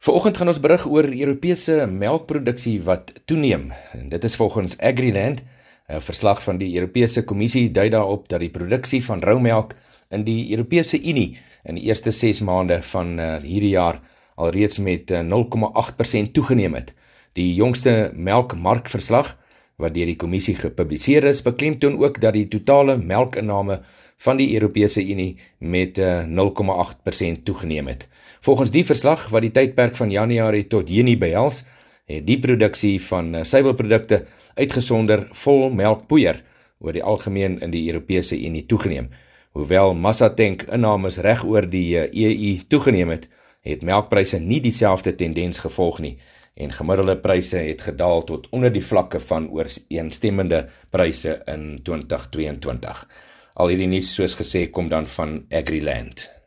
Vanoggend gaan ons berig oor Europese melkproduksie wat toeneem. En dit is volgens Agriland, 'n verslag van die Europese Kommissie dui daarop dat die produksie van roumelk in die Europese Unie in die eerste 6 maande van uh, hierdie jaar alreeds met uh, 0,8% toegeneem het. Die jongste melkmarkverslag wat deur die kommissie gepubliseer is, beklemtoon ook dat die totale melkinname van die Europese Unie met uh, 0,8% toegeneem het. Volgens die verslag wat die tydperk van Januarie tot Junie behels, het die produksie van eh, suiwelprodukte uitgesonder vol melkpoeier oor die algemeen in die Europese Unie toegeneem. Hoewel massatank innames reg oor die EU eh, e toegeneem het, het melkpryse nie dieselfde tendens gevolg nie en gemiddelde pryse het gedaal tot onder die vlakke van ooreenstemmende pryse in 2022. Al hierdie nuus soos gesê kom dan van Agriland.